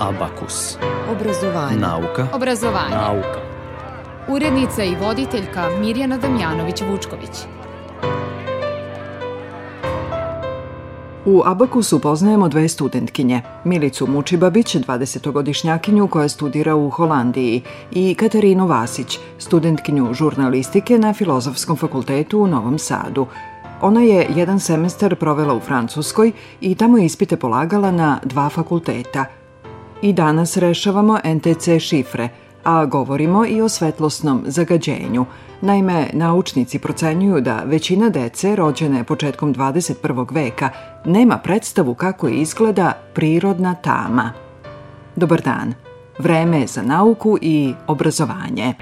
Abakus. Obrazovanje. Nauka. Obrazovanje. Nauka. Urednica i voditeljka Mirjana Damjanović-Vučković. U Abakusu poznajemo dve studentkinje, Milicu Mučibabić, 20-godišnjakinju koja studira u Holandiji, i Katarinu Vasić, studentkinju žurnalistike na Filozofskom fakultetu u Novom Sadu. Ona je jedan semestar provela u Francuskoj i tamo je ispite polagala na dva fakulteta. I danas rešavamo NTC šifre, a govorimo i o svetlosnom zagađenju. Naime, naučnici procenjuju da većina dece rođene početkom 21. veka nema predstavu kako izgleda prirodna tama. Dobar dan. Vreme je za nauku i obrazovanje.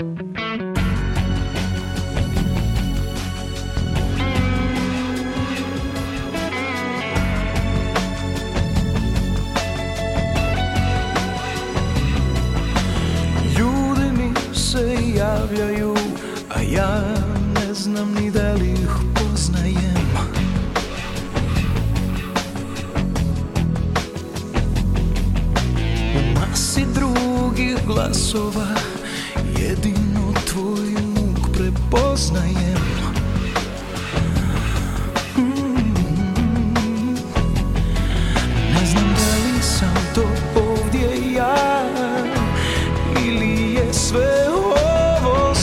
Glasova jedino tvoj muk prepoznajem. Mm. Ne znam da ja ili sve ovo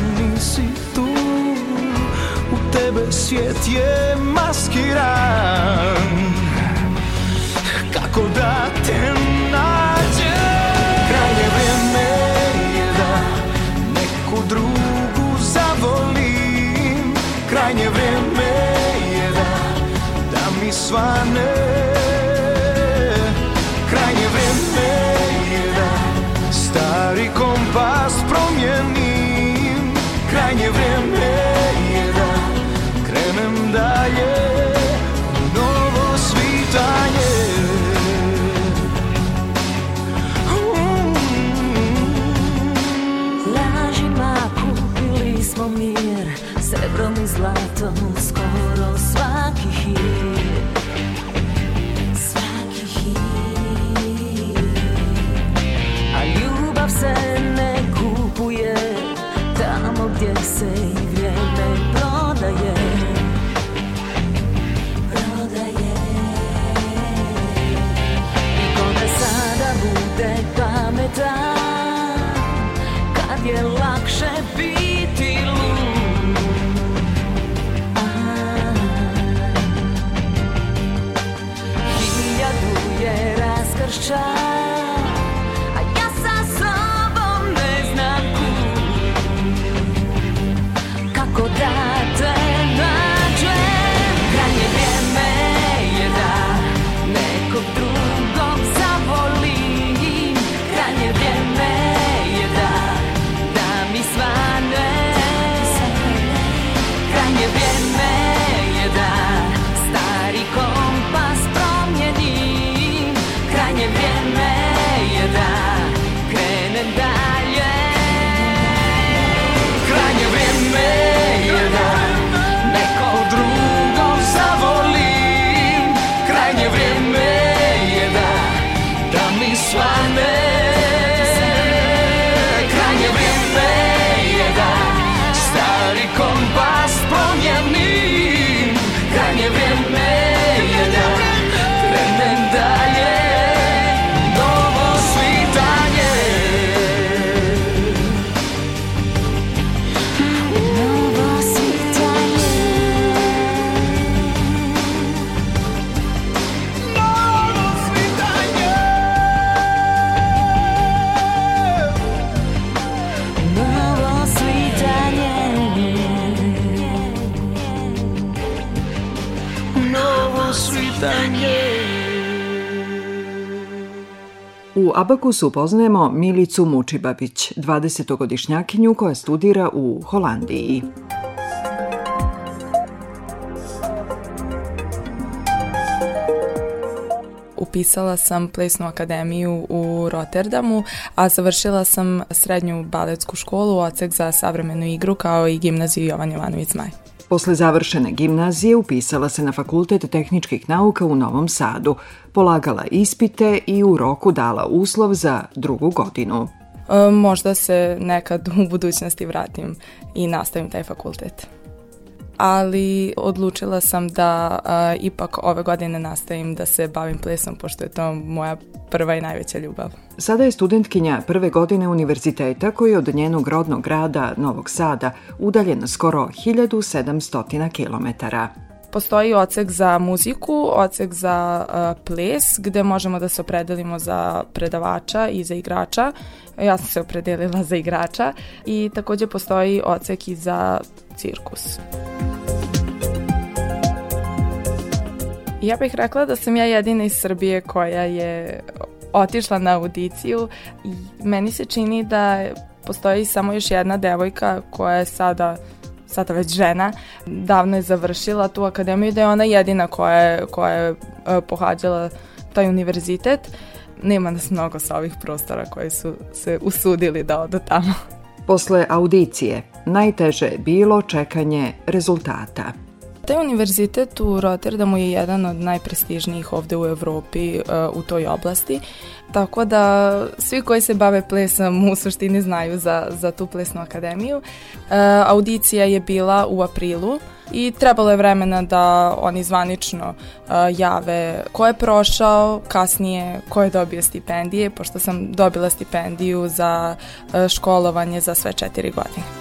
nisi tu U tebe mosquitos. Abakusu poznajemo Milicu Mučibabić, 20-godišnjakinju koja studira u Holandiji. Upisala sam plesnu akademiju u Rotterdamu, a završila sam srednju baletsku školu, odsek za savremenu igru kao i gimnaziju Jovan Jovanović Zmaj. Posle završene gimnazije upisala se na Fakultet tehničkih nauka u Novom Sadu, polagala ispite i u roku dala uslov za drugu godinu. E, možda se nekad u budućnosti vratim i nastavim taj fakultet. Ali odlučila sam da a, ipak ove godine nastavim da se bavim plesom, pošto je to moja prva i najveća ljubav. Sada je studentkinja prve godine univerziteta koji je od njenog rodnog grada Novog Sada udaljen skoro 1700 kilometara. Postoji ocek za muziku, ocek za uh, ples, gde možemo da se opredelimo za predavača i za igrača. Ja sam se opredelila za igrača i takođe postoji ocek i za cirkus. Ja bih rekla da sam ja jedina iz Srbije koja je otišla na audiciju i meni se čini da postoji samo još jedna devojka koja je sada sada već žena, davno je završila tu akademiju da je ona jedina koja je, koja je e, pohađala taj univerzitet. Nema nas mnogo sa ovih prostora koji su se usudili da odu tamo. Posle audicije, najteže je bilo čekanje rezultata. Taj univerzitet u Rotterdamu je jedan od najprestižnijih ovde u Evropi uh, u toj oblasti, tako da svi koji se bave plesom u suštini znaju za, za tu plesnu akademiju. Uh, audicija je bila u aprilu i trebalo je vremena da oni zvanično uh, jave ko je prošao, kasnije ko je dobio stipendije, pošto sam dobila stipendiju za školovanje za sve četiri godine.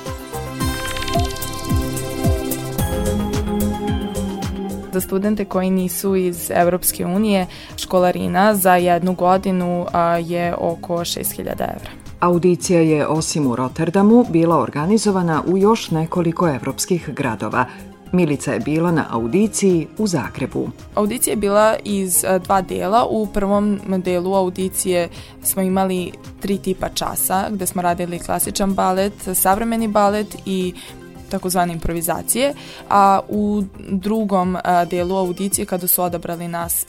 Za studente koji nisu iz Evropske unije školarina za jednu godinu je oko 6000 evra. Audicija je osim u Rotterdamu bila organizovana u još nekoliko evropskih gradova. Milica je bila na audiciji u Zagrebu. Audicija je bila iz dva dela. U prvom delu audicije smo imali tri tipa časa gde smo radili klasičan balet, savremeni balet i takozvane improvizacije, a u drugom a, delu audicije kada su odabrali nas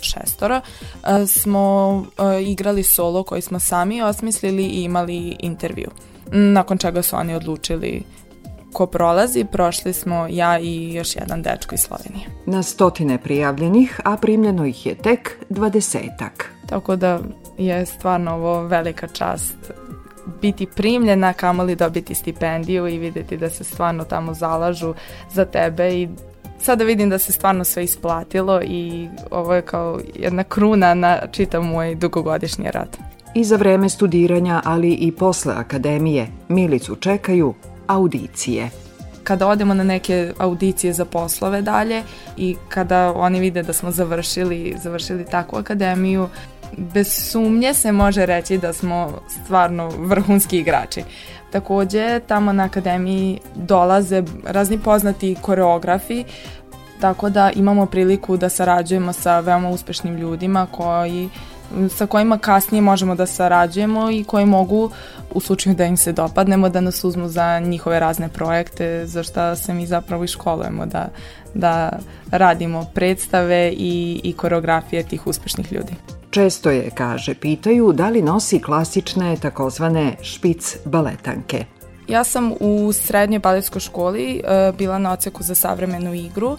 šestora, a, smo a, igrali solo koji smo sami osmislili i imali intervju. Nakon čega su oni odlučili ko prolazi, prošli smo ja i još jedan dečko iz Slovenije. Na stotine prijavljenih, a primljeno ih je tek dvadesetak. Tako da je stvarno ovo velika čast biti primljena, kamoli dobiti stipendiju i videti da se stvarno tamo zalažu za tebe i sada vidim da se stvarno sve isplatilo i ovo je kao jedna kruna na čitav moj dugogodišnji rad. I za vreme studiranja, ali i posle akademije, Milicu čekaju audicije kada odemo na neke audicije za poslove dalje i kada oni vide da smo završili, završili takvu akademiju, bez sumnje se može reći da smo stvarno vrhunski igrači. Takođe, tamo na akademiji dolaze razni poznati koreografi, tako da imamo priliku da sarađujemo sa veoma uspešnim ljudima koji sa kojima kasnije možemo da sarađujemo i koji mogu u slučaju da im se dopadnemo da nas uzmu za njihove razne projekte za šta se mi zapravo i školujemo da, da radimo predstave i, i koreografije tih uspešnih ljudi. Često je, kaže, pitaju da li nosi klasične takozvane špic baletanke. Ja sam u srednjoj baletskoj školi uh, bila na oceku za savremenu igru uh,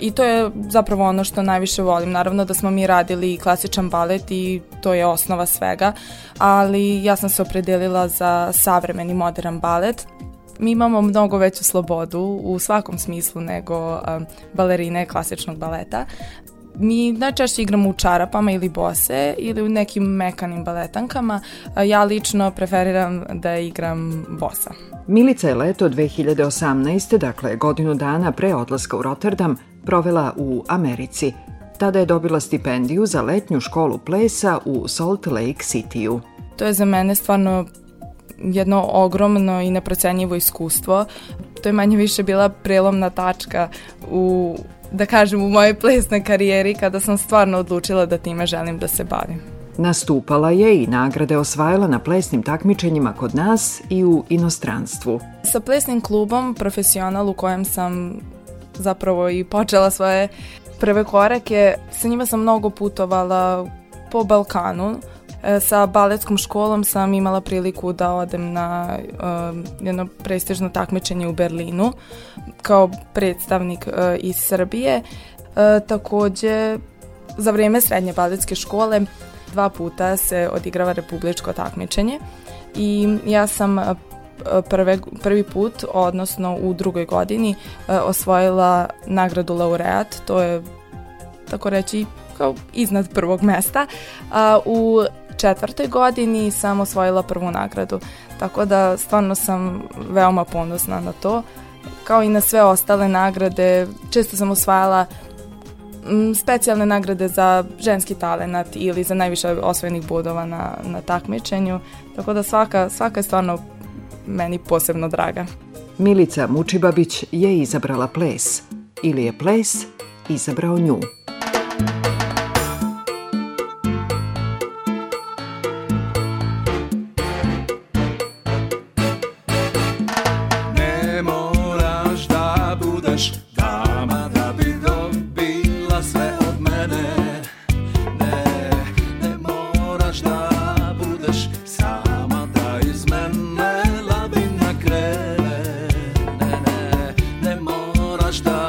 i to je zapravo ono što najviše volim. Naravno da smo mi radili klasičan balet i to je osnova svega, ali ja sam se opredelila za savremeni modern balet mi imamo mnogo veću slobodu u svakom smislu nego um, balerine klasičnog baleta mi najčešće igramo u čarapama ili bose ili u nekim mekanim baletankama. Ja lično preferiram da igram bosa. Milica je leto 2018. dakle godinu dana pre odlaska u Rotterdam, provela u Americi. Tada je dobila stipendiju za letnju školu plesa u Salt Lake City-u. To je za mene stvarno jedno ogromno i neprocenjivo iskustvo. To je manje više bila prelomna tačka u da kažem, u mojoj plesnoj karijeri kada sam stvarno odlučila da time želim da se bavim. Nastupala je i nagrade osvajala na plesnim takmičenjima kod nas i u inostranstvu. Sa plesnim klubom Profesional u kojem sam zapravo i počela svoje prve korake, sa njima sam mnogo putovala po Balkanu. E, Sa baletskom školom sam imala priliku da odem na um, jedno prestižno takmičenje u Berlinu kao predstavnik uh, iz Srbije. Uh, takođe, za vreme srednje baletske škole dva puta se odigrava republičko takmičenje i ja sam uh, prve, prvi put, odnosno u drugoj godini, uh, osvojila nagradu laureat, to je tako reći kao iznad prvog mesta. U četvrtoj godini sam osvojila prvu nagradu, tako da stvarno sam veoma ponosna na to. Kao i na sve ostale nagrade, često sam osvajala m, specijalne nagrade za ženski talenat ili za najviše osvojenih bodova na, na takmičenju, tako da svaka, svaka je stvarno meni posebno draga. Milica Mučibabić je izabrala ples ili je ples izabrao nju. ждать.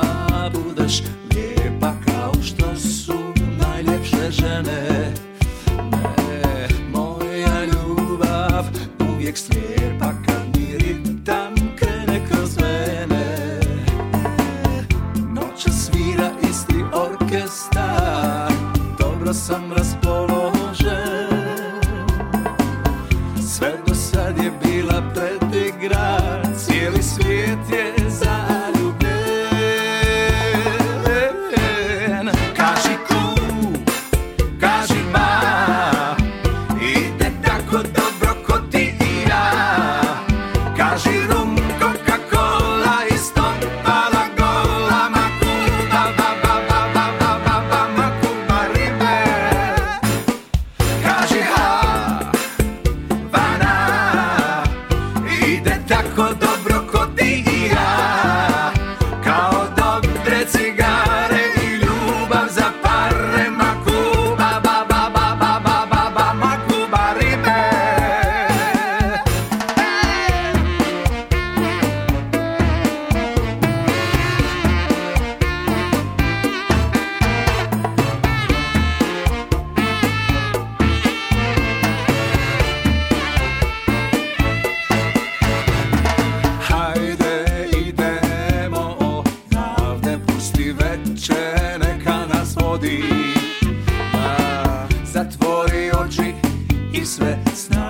I sve snage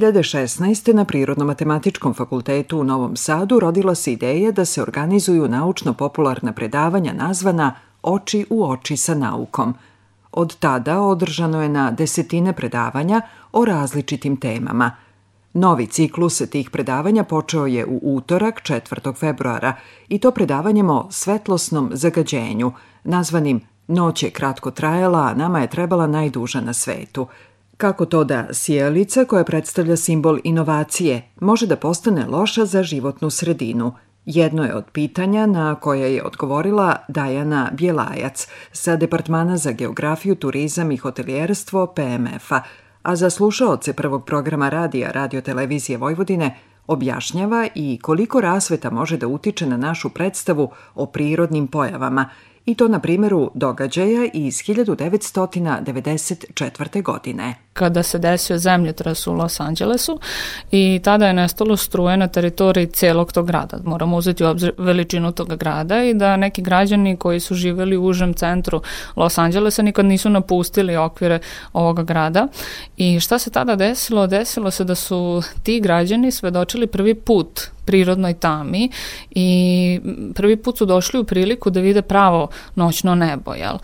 2016. na Prirodno-matematičkom fakultetu u Novom Sadu rodila se ideja da se organizuju naučno-popularna predavanja nazvana Oči u oči sa naukom. Od tada održano je na desetine predavanja o različitim temama. Novi ciklus tih predavanja počeo je u utorak 4. februara i to predavanjem o svetlosnom zagađenju, nazvanim Noć je kratko trajala, a nama je trebala najduža na svetu – Kako to da sjelica koja predstavlja simbol inovacije može da postane loša za životnu sredinu? Jedno je od pitanja na koje je odgovorila Dajana Bjelajac sa Departmana za geografiju, turizam i hotelijerstvo PMF-a, a za slušaoce prvog programa radija Radio Televizije Vojvodine objašnjava i koliko rasveta može da utiče na našu predstavu o prirodnim pojavama – i to na primjeru događaja iz 1994. godine. Kada se desio zemljotres u Los Angelesu i tada je nestalo struje na teritoriji celog tog grada. Moramo uzeti u obzir veličinu tog grada i da neki građani koji su živeli u užem centru Los Angelesa nikad nisu napustili okvire ovoga grada. I šta se tada desilo? Desilo se da su ti građani svedočili prvi put prirodnoj tami i prvi put su došli u priliku da vide pravo noćno nebo, jel?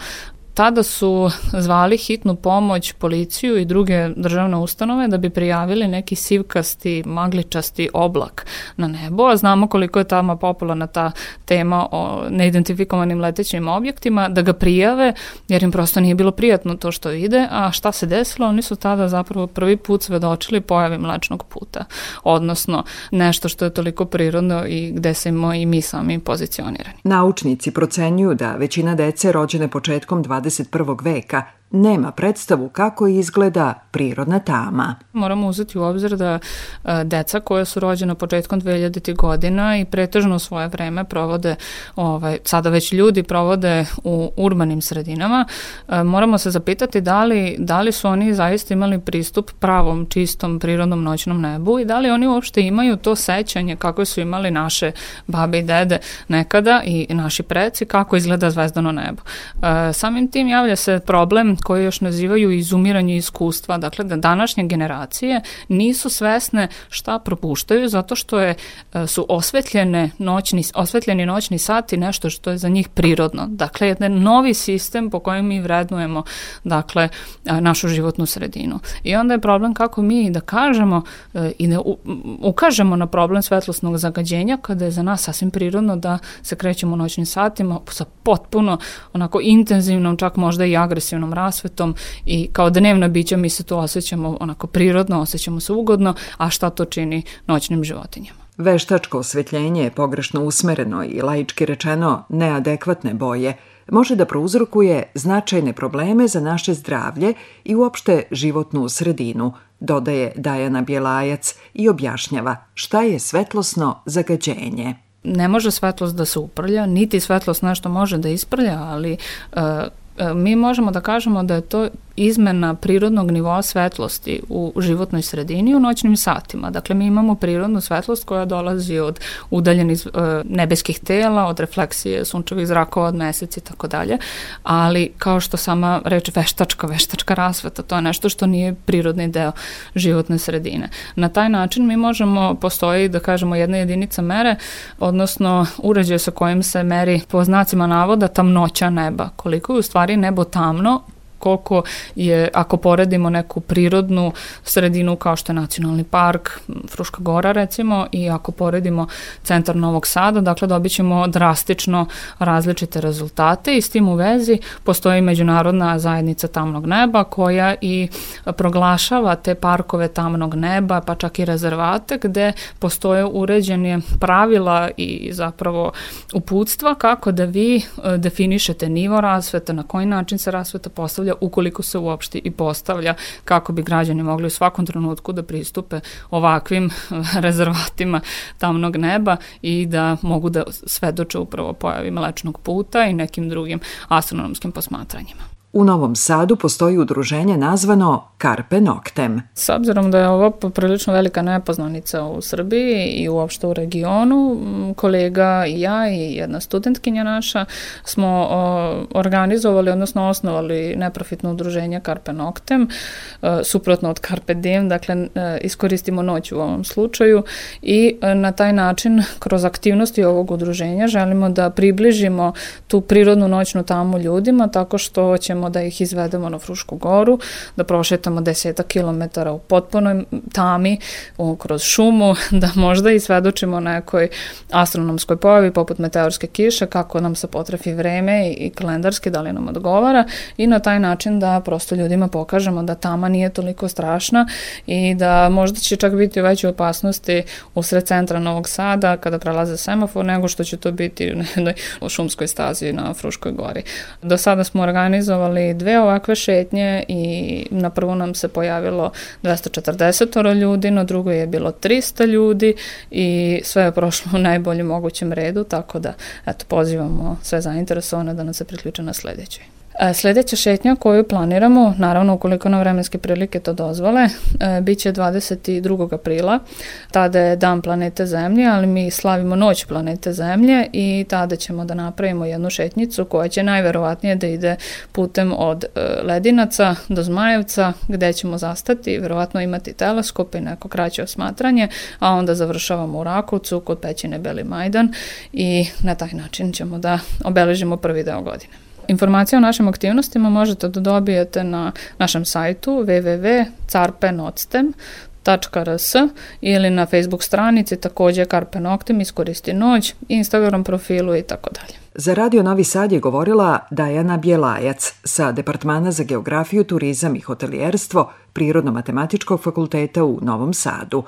Tada su zvali hitnu pomoć, policiju i druge državne ustanove da bi prijavili neki sivkasti, magličasti oblak na nebo, a znamo koliko je tamo popularna ta tema o neidentifikovanim letećim objektima, da ga prijave, jer im prosto nije bilo prijatno to što ide, a šta se desilo? Oni su tada zapravo prvi put svedočili pojavi mlečnog puta, odnosno nešto što je toliko prirodno i gde se i mi sami pozicionirani. Naučnici procenjuju da većina dece rođene početkom 20 21. veka nema predstavu kako izgleda prirodna tama. Moramo uzeti u obzir da e, deca koja su rođena početkom 2000. godina i pretežno svoje vreme provode, ovaj, sada već ljudi provode u urbanim sredinama, e, moramo se zapitati da li, da li su oni zaista imali pristup pravom, čistom, prirodnom noćnom nebu i da li oni uopšte imaju to sećanje kako su imali naše babe i dede nekada i naši preci, kako izgleda zvezdano nebo. E, samim tim javlja se problem koje još nazivaju izumiranje iskustva, dakle da današnje generacije nisu svesne šta propuštaju zato što je, e, su osvetljene noćni, osvetljeni noćni sati nešto što je za njih prirodno. Dakle, jedan novi sistem po kojem mi vrednujemo dakle, našu životnu sredinu. I onda je problem kako mi da kažemo e, i da ukažemo na problem svetlosnog zagađenja kada je za nas sasvim prirodno da se krećemo noćnim satima sa potpuno onako intenzivnom, čak možda i agresivnom rasvetom i kao dnevna bića mi se to osjećamo onako prirodno, osjećamo se ugodno, a šta to čini noćnim životinjama? Veštačko osvetljenje je pogrešno usmereno i laički rečeno neadekvatne boje može da prouzrokuje značajne probleme za naše zdravlje i uopšte životnu sredinu, dodaje Dajana Bjelajac i objašnjava šta je svetlosno zagađenje ne može svetlost da se uprlja, niti svetlost nešto može da isprlja, ali uh, mi možemo da kažemo da je to izmena prirodnog nivoa svetlosti u životnoj sredini u noćnim satima. Dakle, mi imamo prirodnu svetlost koja dolazi od udaljenih e, nebeskih tela, od refleksije sunčevih zrakova, od meseci i tako dalje, ali kao što sama reč veštačka, veštačka rasveta, to je nešto što nije prirodni deo životne sredine. Na taj način mi možemo, postoji da kažemo jedna jedinica mere, odnosno uređaj sa kojim se meri po znacima navoda tamnoća neba, koliko je u stvari nebo tamno koliko je, ako poredimo neku prirodnu sredinu kao što je nacionalni park, Fruška gora recimo, i ako poredimo centar Novog Sada, dakle dobit ćemo drastično različite rezultate i s tim u vezi postoji međunarodna zajednica tamnog neba koja i proglašava te parkove tamnog neba, pa čak i rezervate gde postoje uređenje pravila i zapravo uputstva kako da vi e, definišete nivo rasveta, na koji način se rasveta postavlja ukoliko se uopšte i postavlja kako bi građani mogli u svakom trenutku da pristupe ovakvim rezervatima tamnog neba i da mogu da svedoče upravo pojavi mlečnog puta i nekim drugim astronomskim posmatranjima. U Novom Sadu postoji udruženje nazvano Carpe Noctem. S obzirom da je ovo poprilično velika nepoznanica u Srbiji i uopšte u regionu, kolega i ja i jedna studentkinja naša smo organizovali, odnosno osnovali neprofitno udruženje Carpe Noctem, e, suprotno od Carpe Diem, dakle e, iskoristimo noć u ovom slučaju i e, na taj način kroz aktivnosti ovog udruženja želimo da približimo tu prirodnu noćnu tamu ljudima tako što ćemo da ih izvedemo na Frušku goru, da prošetamo deseta kilometara u potpunoj tami u, kroz šumu, da možda i svedočimo nekoj astronomskoj pojavi poput meteorske kiše, kako nam se potrefi vreme i, kalendarski, da li nam odgovara i na taj način da prosto ljudima pokažemo da tama nije toliko strašna i da možda će čak biti u većoj opasnosti usred centra Novog Sada kada prelaze semafor nego što će to biti u šumskoj stazi na Fruškoj gori. Do sada smo organizovali dve ovakve šetnje i na prvu nam se pojavilo 240 ljudi, na drugoj je bilo 300 ljudi i sve je prošlo u najboljem mogućem redu, tako da eto, pozivamo sve zainteresovane da nas se priključe na sledećoj. E, Sledeća šetnja koju planiramo, naravno ukoliko nam vremenske prilike to dozvole, e, bit će 22. aprila. Tada je dan planete Zemlje, ali mi slavimo noć planete Zemlje i tada ćemo da napravimo jednu šetnicu koja će najverovatnije da ide putem od e, Ledinaca do Zmajevca, gde ćemo zastati, verovatno imati teleskop i neko kraće osmatranje, a onda završavamo u Rakovcu kod pećine Beli Majdan i na taj način ćemo da obeležimo prvi deo godine. Informacije o našim aktivnostima možete da dobijete na našem sajtu www.carpenoctem.rs ili na Facebook stranici takođe Carpe Noctem iskoristi noć, Instagram profilu i tako dalje. Za Radio Novi Sad je govorila Dajana Bjelajac sa Departmana za geografiju, turizam i hotelijerstvo Prirodno-matematičkog fakulteta u Novom Sadu.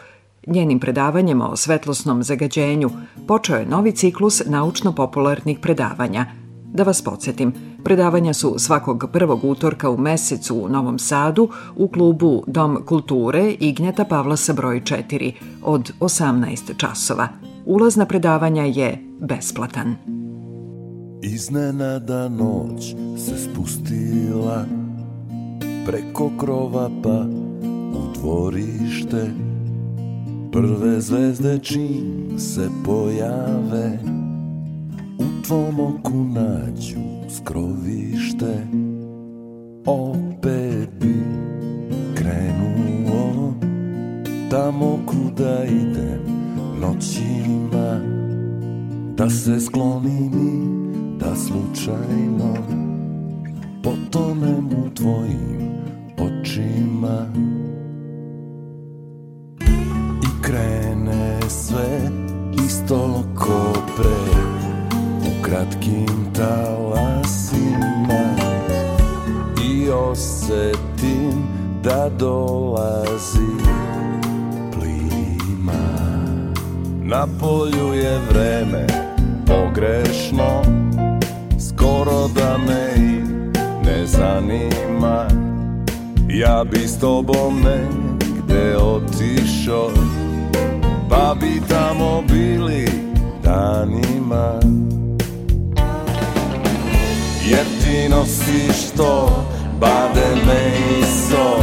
Njenim predavanjem o svetlosnom zagađenju počeo je novi ciklus naučno-popularnih predavanja – Da vas podsjetim, predavanja su svakog prvog utorka u mesecu u Novom Sadu u klubu Dom kulture Ignjeta Pavlasa broj 4 od 18 časova. Ulaz na predavanja je besplatan. Iznenada noć se spustila Preko krova pa u dvorište Prve zvezde čim se pojave U tvom oku nađu skrovište Opet bi krenuo Tamo kuda idem noćima Da se sklonim i da slučajno Potonem u tvojim očima. I krene sve isto ko pre kratkim talasima i osetim da dolazi plima. Na polju je vreme pogrešno, skoro da me i ne zanima. Ja bi s tobom negde otišao, pa bi tamo bili danima ti nosiš to bade me i so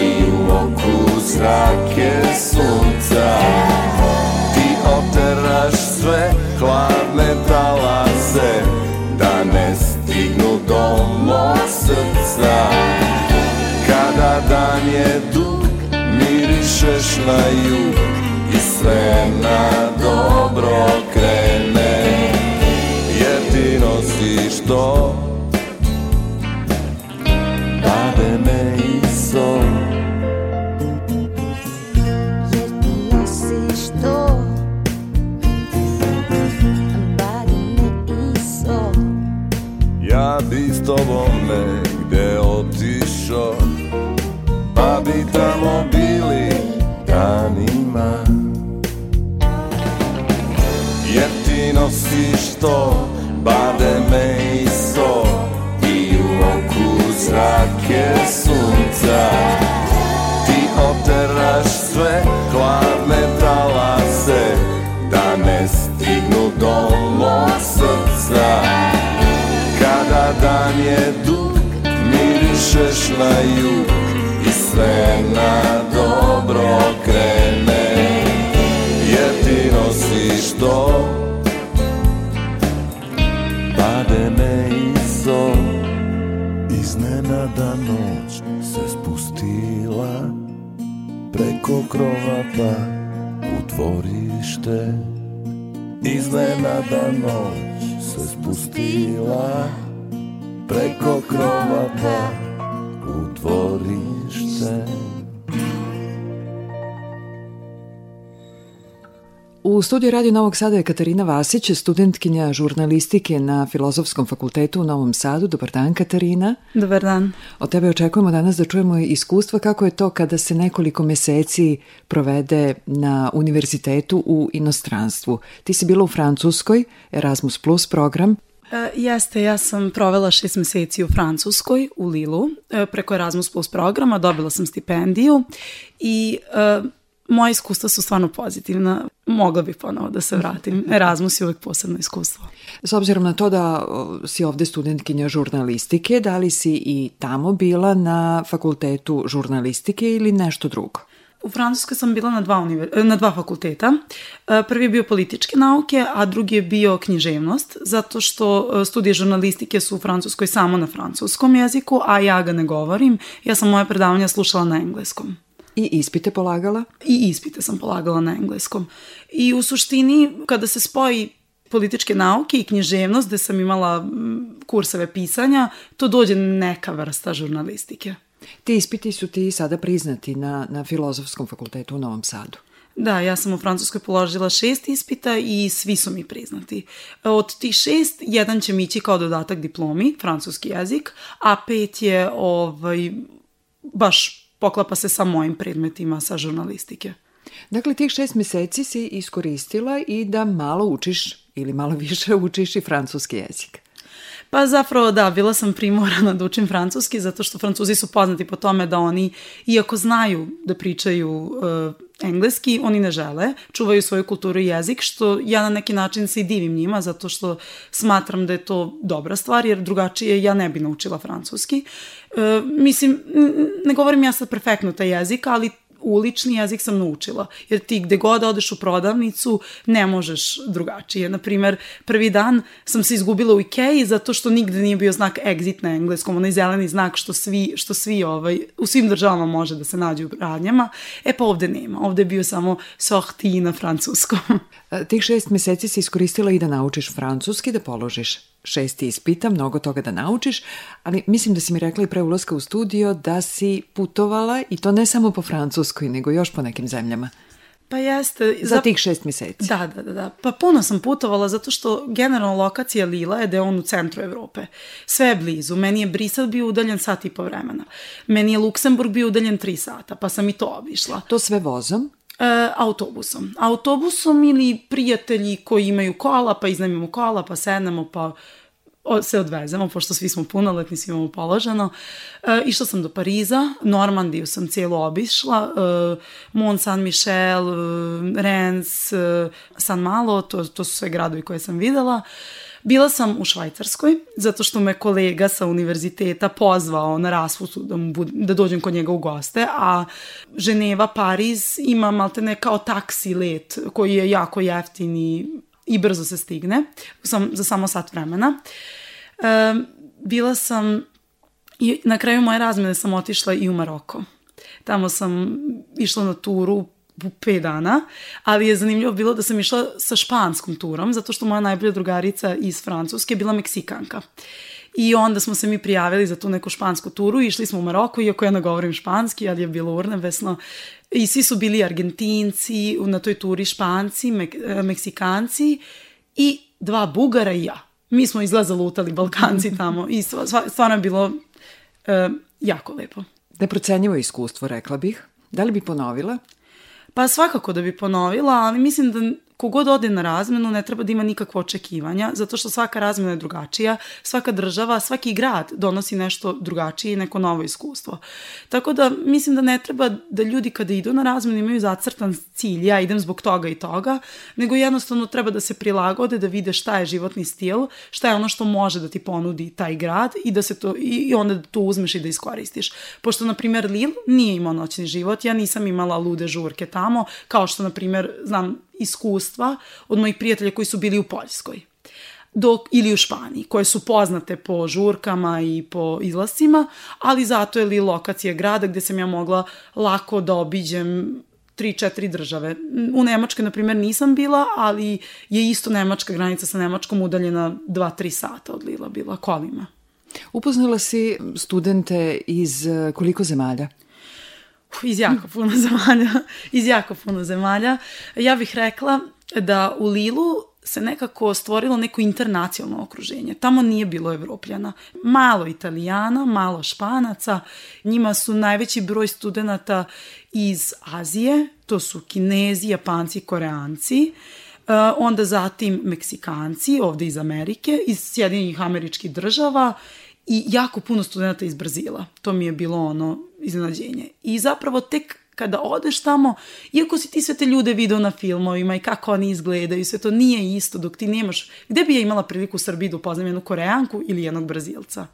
i u oku zrake sunca. Ti oteraš sve hladne talase da ne stignu do mog srca. Kada dan je dug mirišeš na jug i sve na dobro krene. Jer ti nosiš to Bade me i so Jer ti nosiš to Bade me i so Ja bi s tobom negde otišao Pa bi tamo bili danima. Jer ti nosiš to i zrake sunca. Ti oteraš sve hladne talase Da ne stignu do mog srca. Kada dan je dug na jug i sve na dobro krene. Jer ti nosiš to Pade me i Iznenada noć se spustila Preko krova pa u dvorište. Iznenada noć se spustila Preko krova pa u dvorište U studiju Radio Novog Sada je Katarina Vasić, studentkinja žurnalistike na Filozofskom fakultetu u Novom Sadu. Dobar dan, Katarina. Dobar dan. Od tebe očekujemo danas da čujemo iskustva kako je to kada se nekoliko meseci provede na univerzitetu u inostranstvu. Ti si bila u Francuskoj, Erasmus Plus program. E, jeste, ja sam provela šest meseci u Francuskoj, u Lilu, e, preko Erasmus Plus programa, dobila sam stipendiju i e, moje iskustva su stvarno pozitivna. Mogla bih ponovo da se vratim. Erasmus je uvek posebno iskustvo. S obzirom na to da si ovde studentkinja žurnalistike, da li si i tamo bila na fakultetu žurnalistike ili nešto drugo? U Francuskoj sam bila na dva, univer, na dva fakulteta. E, Prvi je bio političke nauke, a drugi je bio književnost, zato što e, studije žurnalistike su u Francuskoj samo na francuskom jeziku, a ja ga ne govorim. Ja sam moje predavanja slušala na engleskom. I ispite polagala? I ispite sam polagala na engleskom. I u suštini, kada se spoji političke nauke i književnost, gde sam imala kurseve pisanja, to dođe neka vrsta žurnalistike. Ti ispiti su ti sada priznati na, na Filozofskom fakultetu u Novom Sadu. Da, ja sam u Francuskoj položila šest ispita i svi su mi priznati. Od tih šest, jedan će mi ići kao dodatak diplomi, francuski jezik, a pet je ovaj, baš poklapa se sa mojim predmetima sa žurnalistike. Dakle, tih šest meseci si iskoristila i da malo učiš ili malo više učiš i francuski jezik. Pa zapravo da, bila sam primorana da učim francuski zato što francuzi su poznati po tome da oni, iako znaju da pričaju uh, engleski, oni ne žele, čuvaju svoju kulturu i jezik, što ja na neki način se i divim njima zato što smatram da je to dobra stvar, jer drugačije ja ne bi naučila francuski. Uh, mislim, ne govorim ja sad perfektno taj jezik, ali ulični jezik sam naučila. Jer ti gde god odeš u prodavnicu ne možeš drugačije. Naprimer, prvi dan sam se izgubila u Ikeji zato što nigde nije bio znak exit na engleskom, onaj zeleni znak što svi, što svi ovaj, u svim državama može da se nađe u radnjama. E pa ovde nema. Ovde je bio samo sorti na francuskom. E, Tih šest meseci si iskoristila i da naučiš francuski, da položiš šesti ispita, mnogo toga da naučiš, ali mislim da si mi rekla i pre ulaska u studio da si putovala i to ne samo po Francuskoj, nego još po nekim zemljama. Pa jeste. Za tih šest meseci. Da, da, da, da. Pa puno sam putovala zato što generalno lokacija Lila je da je on u centru Evrope. Sve je blizu. Meni je Brisel bio udaljen sat i po vremena. Meni je Luksemburg bio udaljen tri sata, pa sam i to obišla. To sve vozom? E, autobusom. Autobusom ili prijatelji koji imaju kola, pa iznajmimo kola, pa sednemo, pa se odvezemo, pošto svi smo punoletni, svi imamo položeno. E, išla sam do Pariza, Normandiju sam cijelo obišla, e, Mont Saint-Michel, e, Rennes, e, San Malo, to, to su sve gradovi koje sam videla. Bila sam u Švajcarskoj, zato što me kolega sa univerziteta pozvao na raspustu da, bud, da dođem kod njega u goste, a Ženeva, Pariz ima maltene kao taksi let koji je jako jeftin i, i brzo se stigne sam, za samo sat vremena. E, bila sam i na kraju moje razmene sam otišla i u Maroko. Tamo sam išla na turu u pet dana, ali je zanimljivo bilo da sam išla sa španskom turom, zato što moja najbolja drugarica iz Francuske je bila Meksikanka. I onda smo se mi prijavili za tu neku špansku turu išli smo u Maroko, iako ja ne govorim španski, ali je bilo urnebesno. I svi su bili Argentinci, na toj turi Španci, Mek e, Meksikanci i dva Bugara i ja. Mi smo izgleda lutali Balkanci tamo i stva- stva- stvarno je bilo e, jako lepo. Neprocenjivo iskustvo, rekla bih. Da li bi ponovila? Pa svakako da bi ponovila, ali mislim da kogod ode na razmenu ne treba da ima nikakva očekivanja, zato što svaka razmena je drugačija, svaka država, svaki grad donosi nešto drugačije i neko novo iskustvo. Tako da mislim da ne treba da ljudi kada idu na razmenu imaju zacrtan cilj, ja idem zbog toga i toga, nego jednostavno treba da se prilagode, da vide šta je životni stil, šta je ono što može da ti ponudi taj grad i da se to i onda da to uzmeš i da iskoristiš. Pošto na primer Lil nije imao noćni život, ja nisam imala lude žurke tamo, kao što na primer znam iskustva od mojih prijatelja koji su bili u Poljskoj dok, ili u Španiji, koje su poznate po žurkama i po izlascima, ali zato je li lokacija grada gde sam ja mogla lako da obiđem tri, četiri države. U Nemačkoj, na primjer, nisam bila, ali je isto Nemačka granica sa Nemačkom udaljena 2-3 sata od Lila bila kolima. Upoznala si studente iz koliko zemalja? Iz jako puno zemalja. Iz jako puno zemalja. Ja bih rekla da u Lilu se nekako stvorilo neko internacionalno okruženje. Tamo nije bilo evropljana. Malo italijana, malo španaca. Njima su najveći broj studenta iz Azije, to su kinezi, japanci, koreanci. Uh, onda zatim Meksikanci, ovde iz Amerike, iz Sjedinjenih američkih država i jako puno studenta iz Brazila. To mi je bilo ono iznenađenje. I zapravo tek kada odeš tamo, iako si ti sve te ljude video na filmovima i kako oni izgledaju, sve to nije isto dok ti nemaš... Gde bi ja imala priliku u Srbiji da upoznam jednu Koreanku ili jednog Brazilca?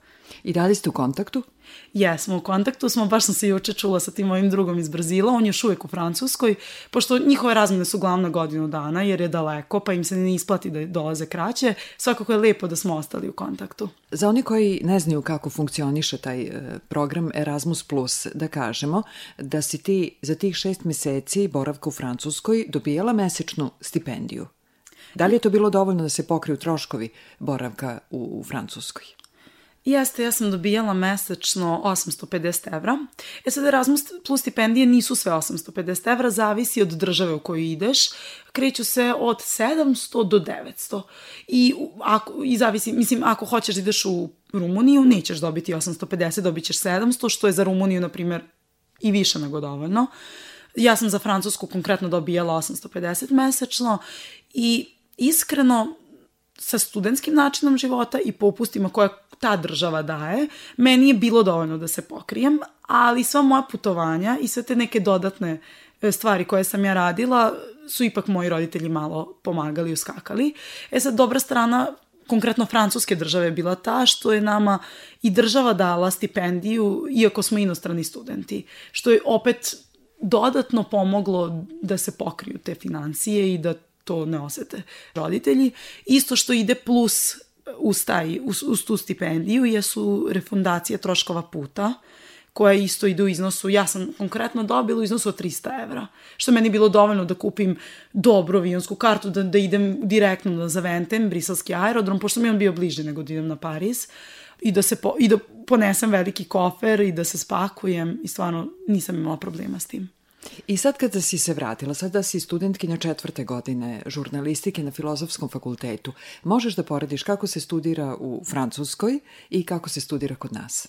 I da li ste u kontaktu? Jesmo u kontaktu, smo, baš sam se juče čula sa tim mojim drugom iz Brazila, on je još uvek u Francuskoj, pošto njihove razmene su glavna godinu dana, jer je daleko, pa im se ne isplati da dolaze kraće, svakako je lepo da smo ostali u kontaktu. Za oni koji ne znaju kako funkcioniše taj e, program Erasmus+, da kažemo da si ti za tih šest meseci boravka u Francuskoj dobijala mesečnu stipendiju. Da li je to bilo dovoljno da se pokriju troškovi boravka u, u Francuskoj? Jeste, ja sam dobijala mesečno 850 evra. E sad Erasmus plus stipendije nisu sve 850 evra, zavisi od države u koju ideš. Kreću se od 700 do 900. I, ako, i zavisi, mislim, ako hoćeš da ideš u Rumuniju, nećeš dobiti 850, dobit ćeš 700, što je za Rumuniju, na primjer, i više nego dovoljno. Ja sam za Francusku konkretno dobijala 850 mesečno i iskreno sa studentskim načinom života i popustima koje ta država daje, meni je bilo dovoljno da se pokrijem, ali sva moja putovanja i sve te neke dodatne e, stvari koje sam ja radila su ipak moji roditelji malo pomagali i uskakali. E sad, dobra strana konkretno francuske države je bila ta što je nama i država dala stipendiju iako smo inostrani studenti, što je opet dodatno pomoglo da se pokriju te financije i da to ne osete roditelji. Isto što ide plus uz, taj, uz, uz tu stipendiju jesu refundacije troškova puta, koja isto ide u iznosu, ja sam konkretno dobila u iznosu od 300 evra, što meni bilo dovoljno da kupim dobru avionsku kartu, da, da idem direktno na Zaventem, briselski aerodrom, pošto mi on bio bliže nego da idem na Pariz, i da, se po, i da ponesem veliki kofer i da se spakujem i stvarno nisam imala problema s tim. I sad kada si se vratila, sada si studentkinja četvrte godine žurnalistike na Filozofskom fakultetu, možeš da porediš kako se studira u Francuskoj i kako se studira kod nas?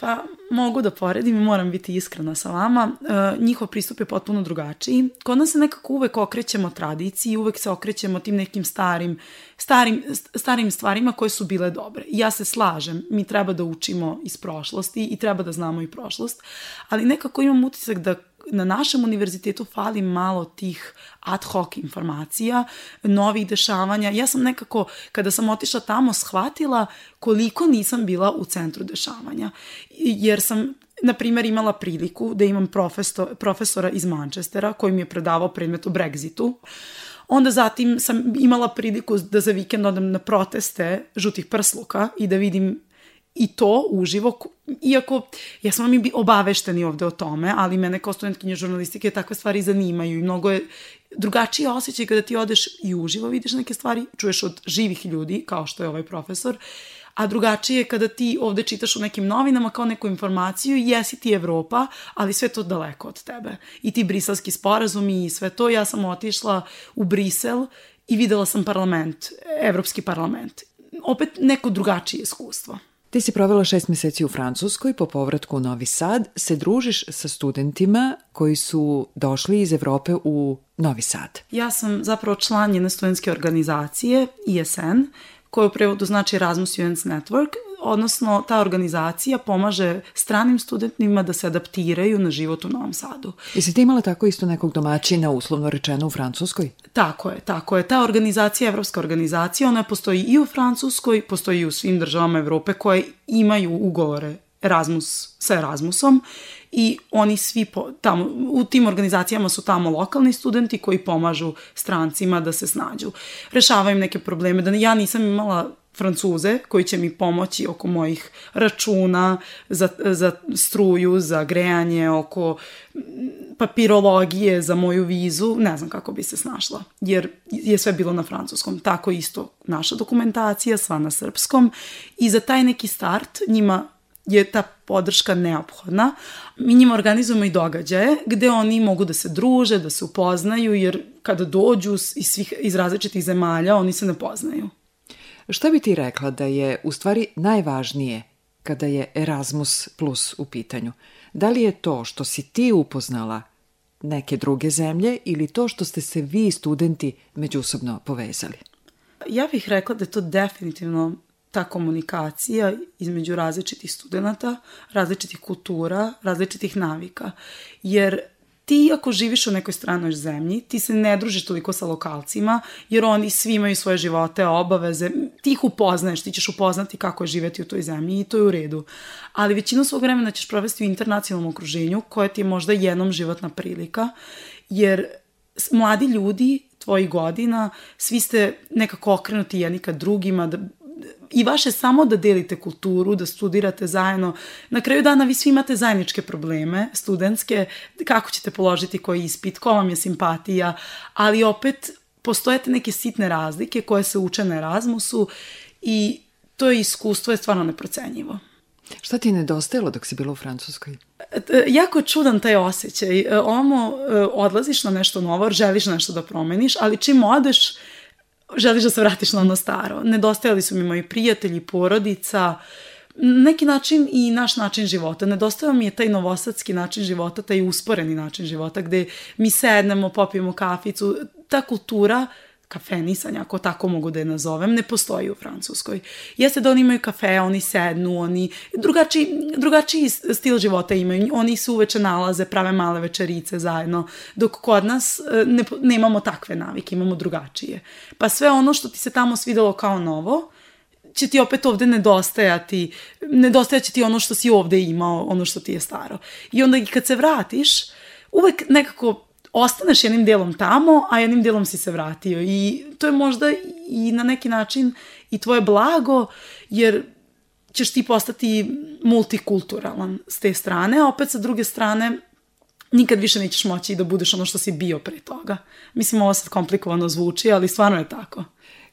Pa mogu da poredim i moram biti iskrena sa vama. E, njihov pristup je potpuno drugačiji. Kod nas se nekako uvek okrećemo tradiciji, uvek se okrećemo tim nekim starim, starim, starim stvarima koje su bile dobre. I ja se slažem, mi treba da učimo iz prošlosti i treba da znamo i prošlost, ali nekako imam utisak da na našem univerzitetu fali malo tih ad hoc informacija, novih dešavanja. Ja sam nekako, kada sam otišla tamo, shvatila koliko nisam bila u centru dešavanja. Jer sam na primjer, imala priliku da imam profesor, profesora iz Manchestera koji mi je predavao predmet o Brexitu. Onda zatim sam imala priliku da za vikend odem na proteste žutih prsluka i da vidim i to uživo, iako jesmo mi obavešteni ovde o tome, ali mene kao studentkinje žurnalistike takve stvari zanimaju i mnogo je drugačiji osjećaj kada ti odeš i uživo vidiš neke stvari, čuješ od živih ljudi, kao što je ovaj profesor, a drugačije je kada ti ovde čitaš u nekim novinama kao neku informaciju, jesi ti Evropa, ali sve to daleko od tebe. I ti briselski sporazumi i sve to, ja sam otišla u Brisel i videla sam parlament, Evropski parlament. Opet neko drugačije iskustvo. Ti si provela šest meseci u Francuskoj, po povratku u Novi Sad se družiš sa studentima koji su došli iz Evrope u Novi Sad. Ja sam zapravo član jedne studentske organizacije, ISN, koja u prevodu znači Erasmus Students Network, odnosno ta organizacija pomaže stranim studentima da se adaptiraju na život u Novom Sadu. Jesi ti imala tako isto nekog domaćina, uslovno rečeno, u Francuskoj? Tako je, tako je. Ta organizacija, evropska organizacija, ona postoji i u Francuskoj, postoji i u svim državama Evrope koje imaju ugovore Erasmus sa Erasmusom i oni svi po, tamo, u tim organizacijama su tamo lokalni studenti koji pomažu strancima da se snađu. Rešavaju im neke probleme, da ja nisam imala Francuze koji će mi pomoći oko mojih računa za, za struju, za grejanje, oko papirologije za moju vizu, ne znam kako bi se snašla, jer je sve bilo na francuskom. Tako isto naša dokumentacija, sva na srpskom i za taj neki start njima je ta podrška neophodna. Mi njima organizujemo i događaje gde oni mogu da se druže, da se upoznaju, jer kada dođu iz, svih, iz različitih zemalja, oni se ne poznaju. Šta bi ti rekla da je u stvari najvažnije kada je Erasmus Plus u pitanju? Da li je to što si ti upoznala neke druge zemlje ili to što ste se vi studenti međusobno povezali? Ja bih rekla da je to definitivno ta komunikacija između različitih studenta, različitih kultura, različitih navika. Jer ti ako živiš u nekoj stranoj zemlji, ti se ne družiš toliko sa lokalcima, jer oni svi imaju svoje živote, obaveze, ti ih upoznaješ, ti ćeš upoznati kako je živeti u toj zemlji i to je u redu. Ali većinu svog vremena ćeš provesti u internacionalnom okruženju, koje ti je možda jednom životna prilika, jer mladi ljudi tvojih godina, svi ste nekako okrenuti jedni ka drugima, da i vaše samo da delite kulturu, da studirate zajedno. Na kraju dana vi svi imate zajedničke probleme, studentske, kako ćete položiti koji ispit, ko vam je simpatija, ali opet postojete neke sitne razlike koje se uče na Erasmusu i to je iskustvo je stvarno neprocenjivo. Šta ti je nedostajalo dok si bila u Francuskoj? E, jako je čudan taj osjećaj. E, Omo, e, odlaziš na nešto novo, želiš nešto da promeniš, ali čim odeš, želiš da se vratiš na ono staro. Nedostajali su mi moji prijatelji, porodica, neki način i naš način života. Nedostajao mi je taj novosadski način života, taj usporeni način života gde mi sednemo, popijemo kaficu. Ta kultura kafenisanja, ako tako mogu da je nazovem, ne postoji u Francuskoj. Jeste da oni imaju kafe, oni sednu, oni drugačiji, drugačiji stil života imaju. Oni se uveče nalaze, prave male večerice zajedno, dok kod nas e, ne, nemamo takve navike, imamo drugačije. Pa sve ono što ti se tamo svidelo kao novo, će ti opet ovde nedostajati, nedostajat će ti ono što si ovde imao, ono što ti je staro. I onda i kad se vratiš, uvek nekako ostaneš jednim delom tamo, a jednim delom si se vratio i to je možda i na neki način i tvoje blago, jer ćeš ti postati multikulturalan s te strane, a opet sa druge strane nikad više nećeš moći da budeš ono što si bio pre toga. Mislim, ovo sad komplikovano zvuči, ali stvarno je tako.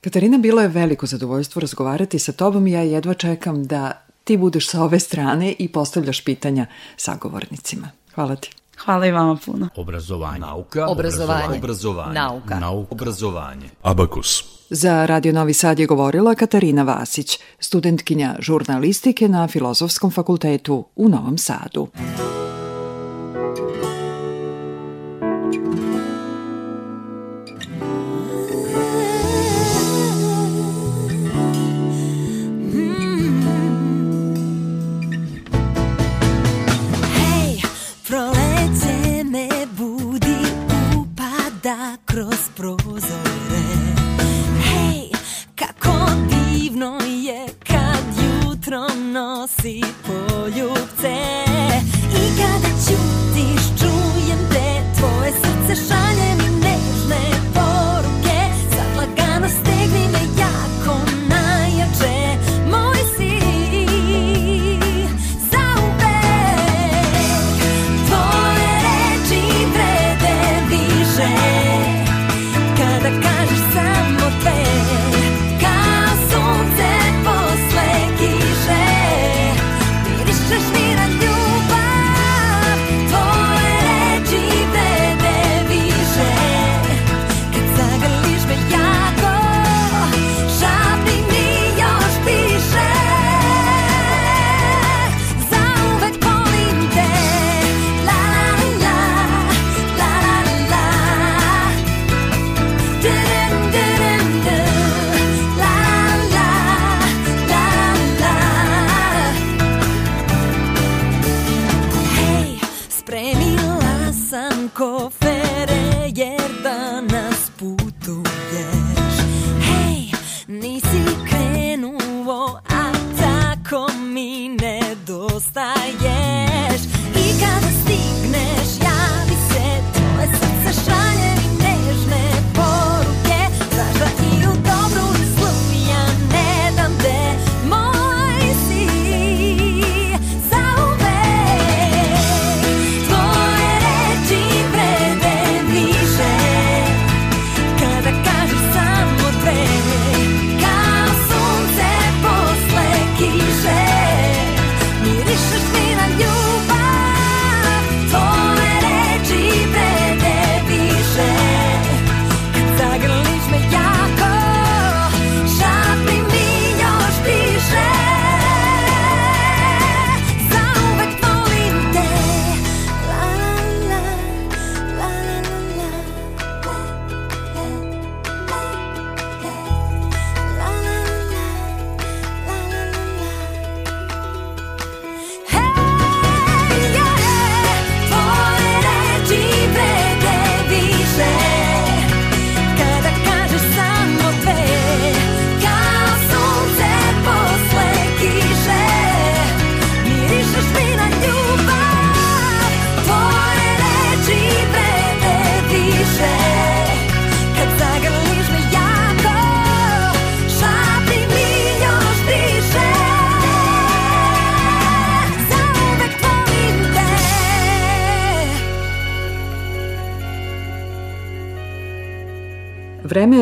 Katarina, bilo je veliko zadovoljstvo razgovarati sa tobom i ja jedva čekam da ti budeš sa ove strane i postavljaš pitanja sagovornicima. Hvala ti. Hvala i vama puno. Obrazovanje. Nauka. Obrazovanje. Obrazovanje. Nauka. Nauka. Obrazovanje. Abakus. Za Radio Novi Sad je govorila Katarina Vasić, studentkinja žurnalistike na Filozofskom fakultetu u Novom Sadu. Kroz prozore. Hej, kako divno je kad jutro nosi poljubce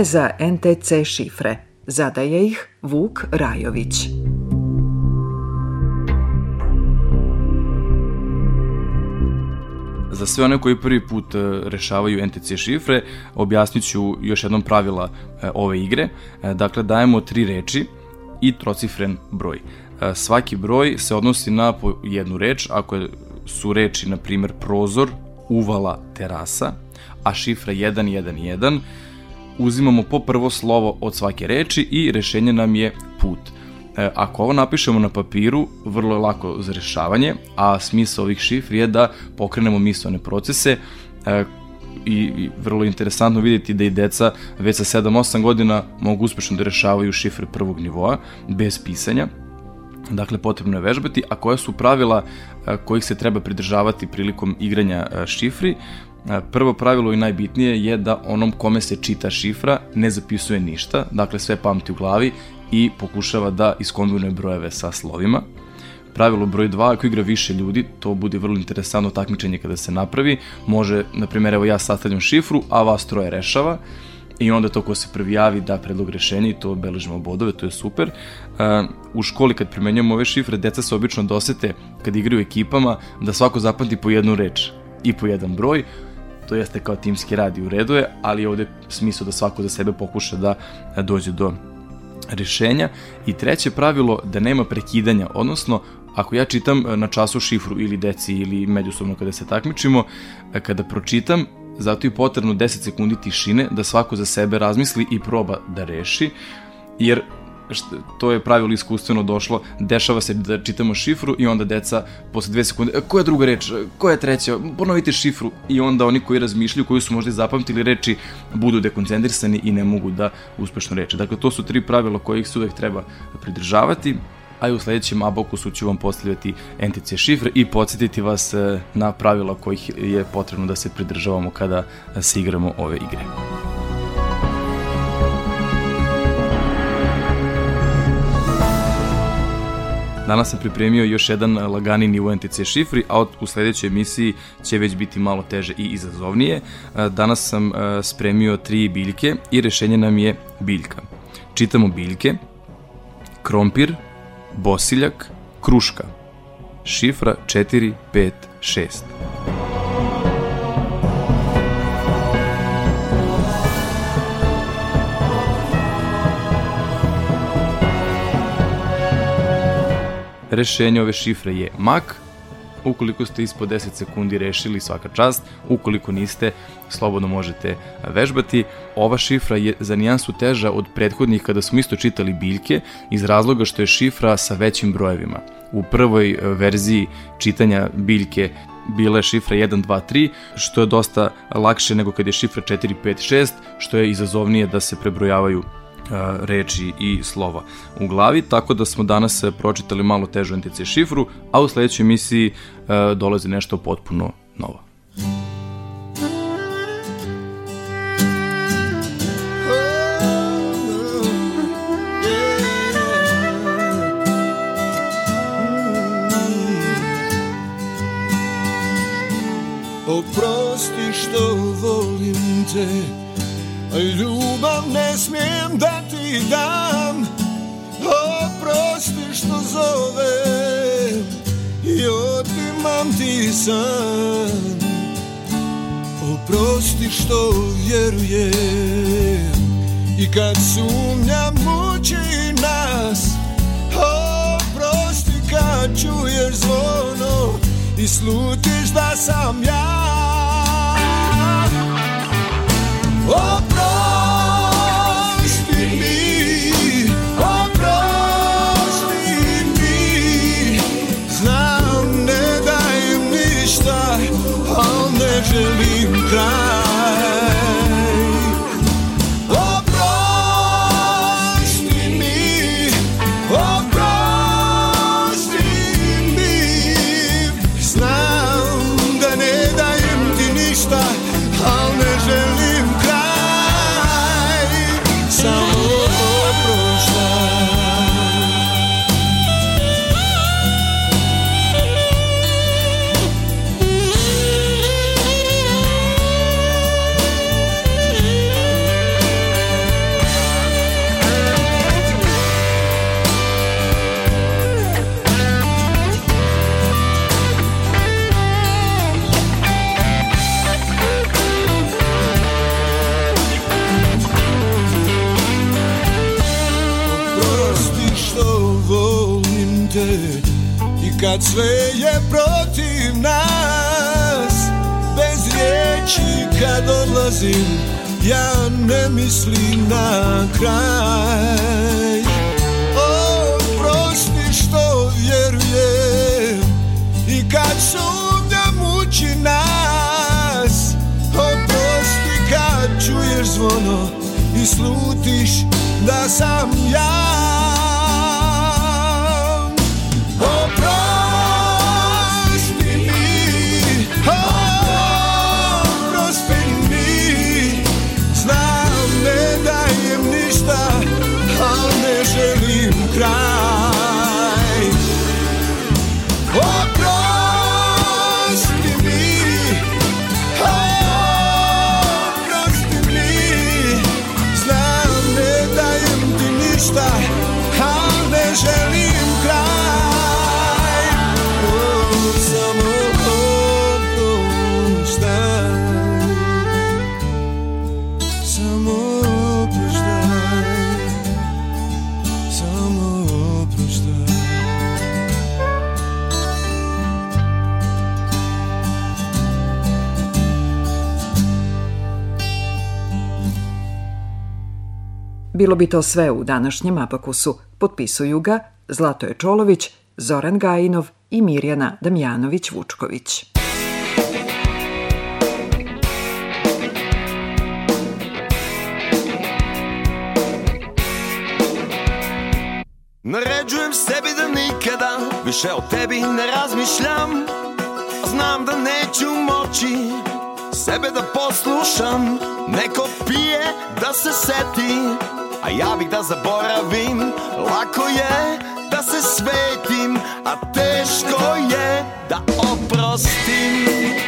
za NTC šifre. Zadaje ih Vuk Rajović. Za sve one koji prvi put e, rešavaju NTC šifre, objasnit ću još jednom pravila e, ove igre. E, Dakle, dajemo tri reči i trocifren broj. Svaki broj se odnosi na jednu reč, ako su reči, na primjer, prozor, uvala, terasa, a šifra 111, uzimamo po prvo slovo od svake reči i rešenje nam je put. E, ako ovo napišemo na papiru, vrlo je lako za rešavanje, a smisao ovih šifri je da pokrenemo mislone procese e, i, vrlo je interesantno vidjeti da i deca već sa 7-8 godina mogu uspešno da rešavaju šifre prvog nivoa bez pisanja. Dakle, potrebno je vežbati, a koja su pravila e, kojih se treba pridržavati prilikom igranja šifri. E, Prvo pravilo i najbitnije je da onom kome se čita šifra ne zapisuje ništa, dakle sve pamti u glavi i pokušava da iskombinuje brojeve sa slovima. Pravilo broj 2, ako igra više ljudi, to bude vrlo interesantno takmičenje kada se napravi. Može, na primjer, evo ja sastavljam šifru, a vas troje rešava i onda to ko se prvi javi da predlog rešenja i to obeležimo bodove, to je super. Uh, u školi kad primenjujemo ove šifre, deca se obično dosete kad igraju ekipama da svako zapamti po jednu reč i po jedan broj, to jeste kao timski rad i u redu je, ali je ovde smisao da svako za sebe pokuša da e, dođe do rešenja. I treće pravilo da nema prekidanja, odnosno ako ja čitam e, na času šifru ili deci ili međusobno kada se takmičimo, e, kada pročitam, zato je potrebno 10 sekundi tišine da svako za sebe razmisli i proba da reši, jer to je pravilo iskustveno došlo, dešava se da čitamo šifru i onda deca posle dve sekunde, "E, koja je druga reč, E, koja je treća, ponovite šifru i onda oni koji razmišljaju, koji su možda zapamtili reči, budu dekoncentrisani i ne mogu da uspešno reče. Dakle, to su tri pravila kojih se uvek treba pridržavati a i u sledećem abokusu ću vam postavljati NTC šifre i podsjetiti vas e, na pravila kojih je potrebno da se pridržavamo kada se igramo ove igre. Danas sam pripremio još jedan lagani nivo NTC šifri, a u sledećoj emisiji će već biti malo teže i izazovnije. E, Danas sam e, spremio tri biljke i rešenje nam je biljka. Čitamo biljke, krompir, bosiljak, kruška. Šifra 4, Rešenje ove šifre je mak, ukoliko ste ispod 10 sekundi rešili svaka čast, ukoliko niste, slobodno možete vežbati. Ova šifra je za nijansu teža od prethodnih kada smo isto čitali biljke, iz razloga što je šifra sa većim brojevima. U prvoj e, verziji čitanja biljke bile šifre 1, 2, 3, što je dosta lakše nego kad je šifra 4, 5, 6, što je izazovnije da se prebrojavaju reči i slova u glavi, tako da smo danas e, pročitali malo težu NTC šifru, a u sledećoj emisiji a, dolazi nešto potpuno novo. Oprosti što volim te Ljubav ne smijem da ti dam Oprosti što zovem I otimam ti san. Oprosti što vjerujem I kad sumnja muči nas. Oprosti kad čuješ zvono I slutiš da sam ja. Oprosti kad sve je protiv nas. Bez riječi kad odlazim Ja ne mislim na kraj. O, prosti što vjerujem I kad sumnja muči nas. Oprosti kad čuješ zvono I slutiš da sam ja Bilo bi to sve u današnjem Abakusu. Potpisuju ga Zlatoje Čolović, Zoran Gajinov i Mirjana Damjanović-Vučković. Naređujem sebi da nikada više o tebi ne razmišljam Znam da neću moći sebe da poslušam Neko pije da se seti, a ja bih da zaboravim Lako je da se svetim, a teško je da oprostim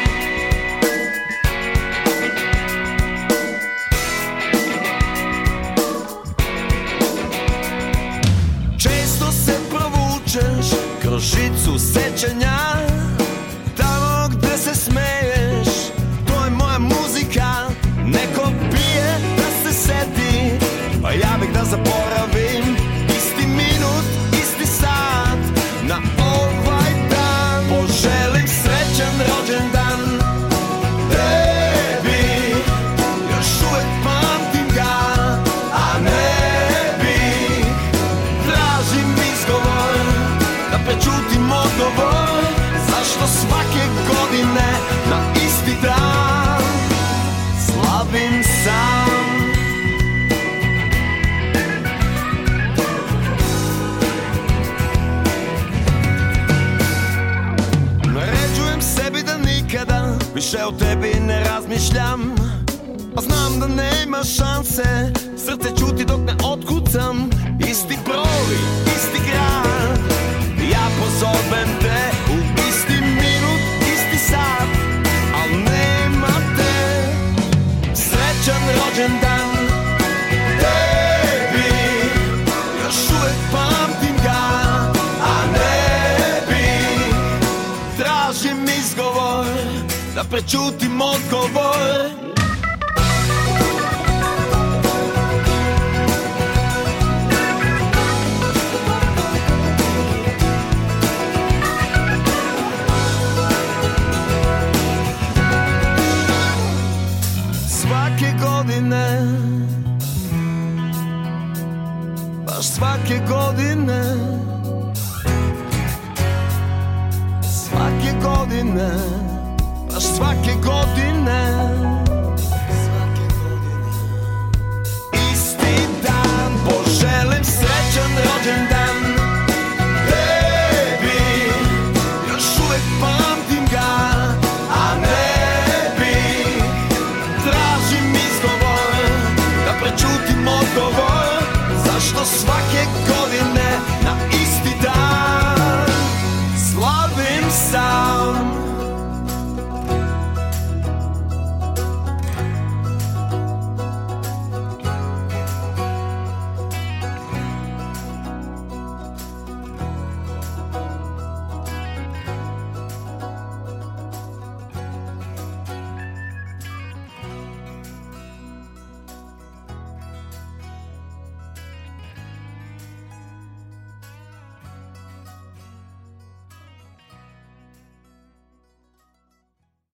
Повече от тебе не размишлям. Аз знам да не има шансе. Сърце чути, док не откуцам Исти про Prečutim odgovor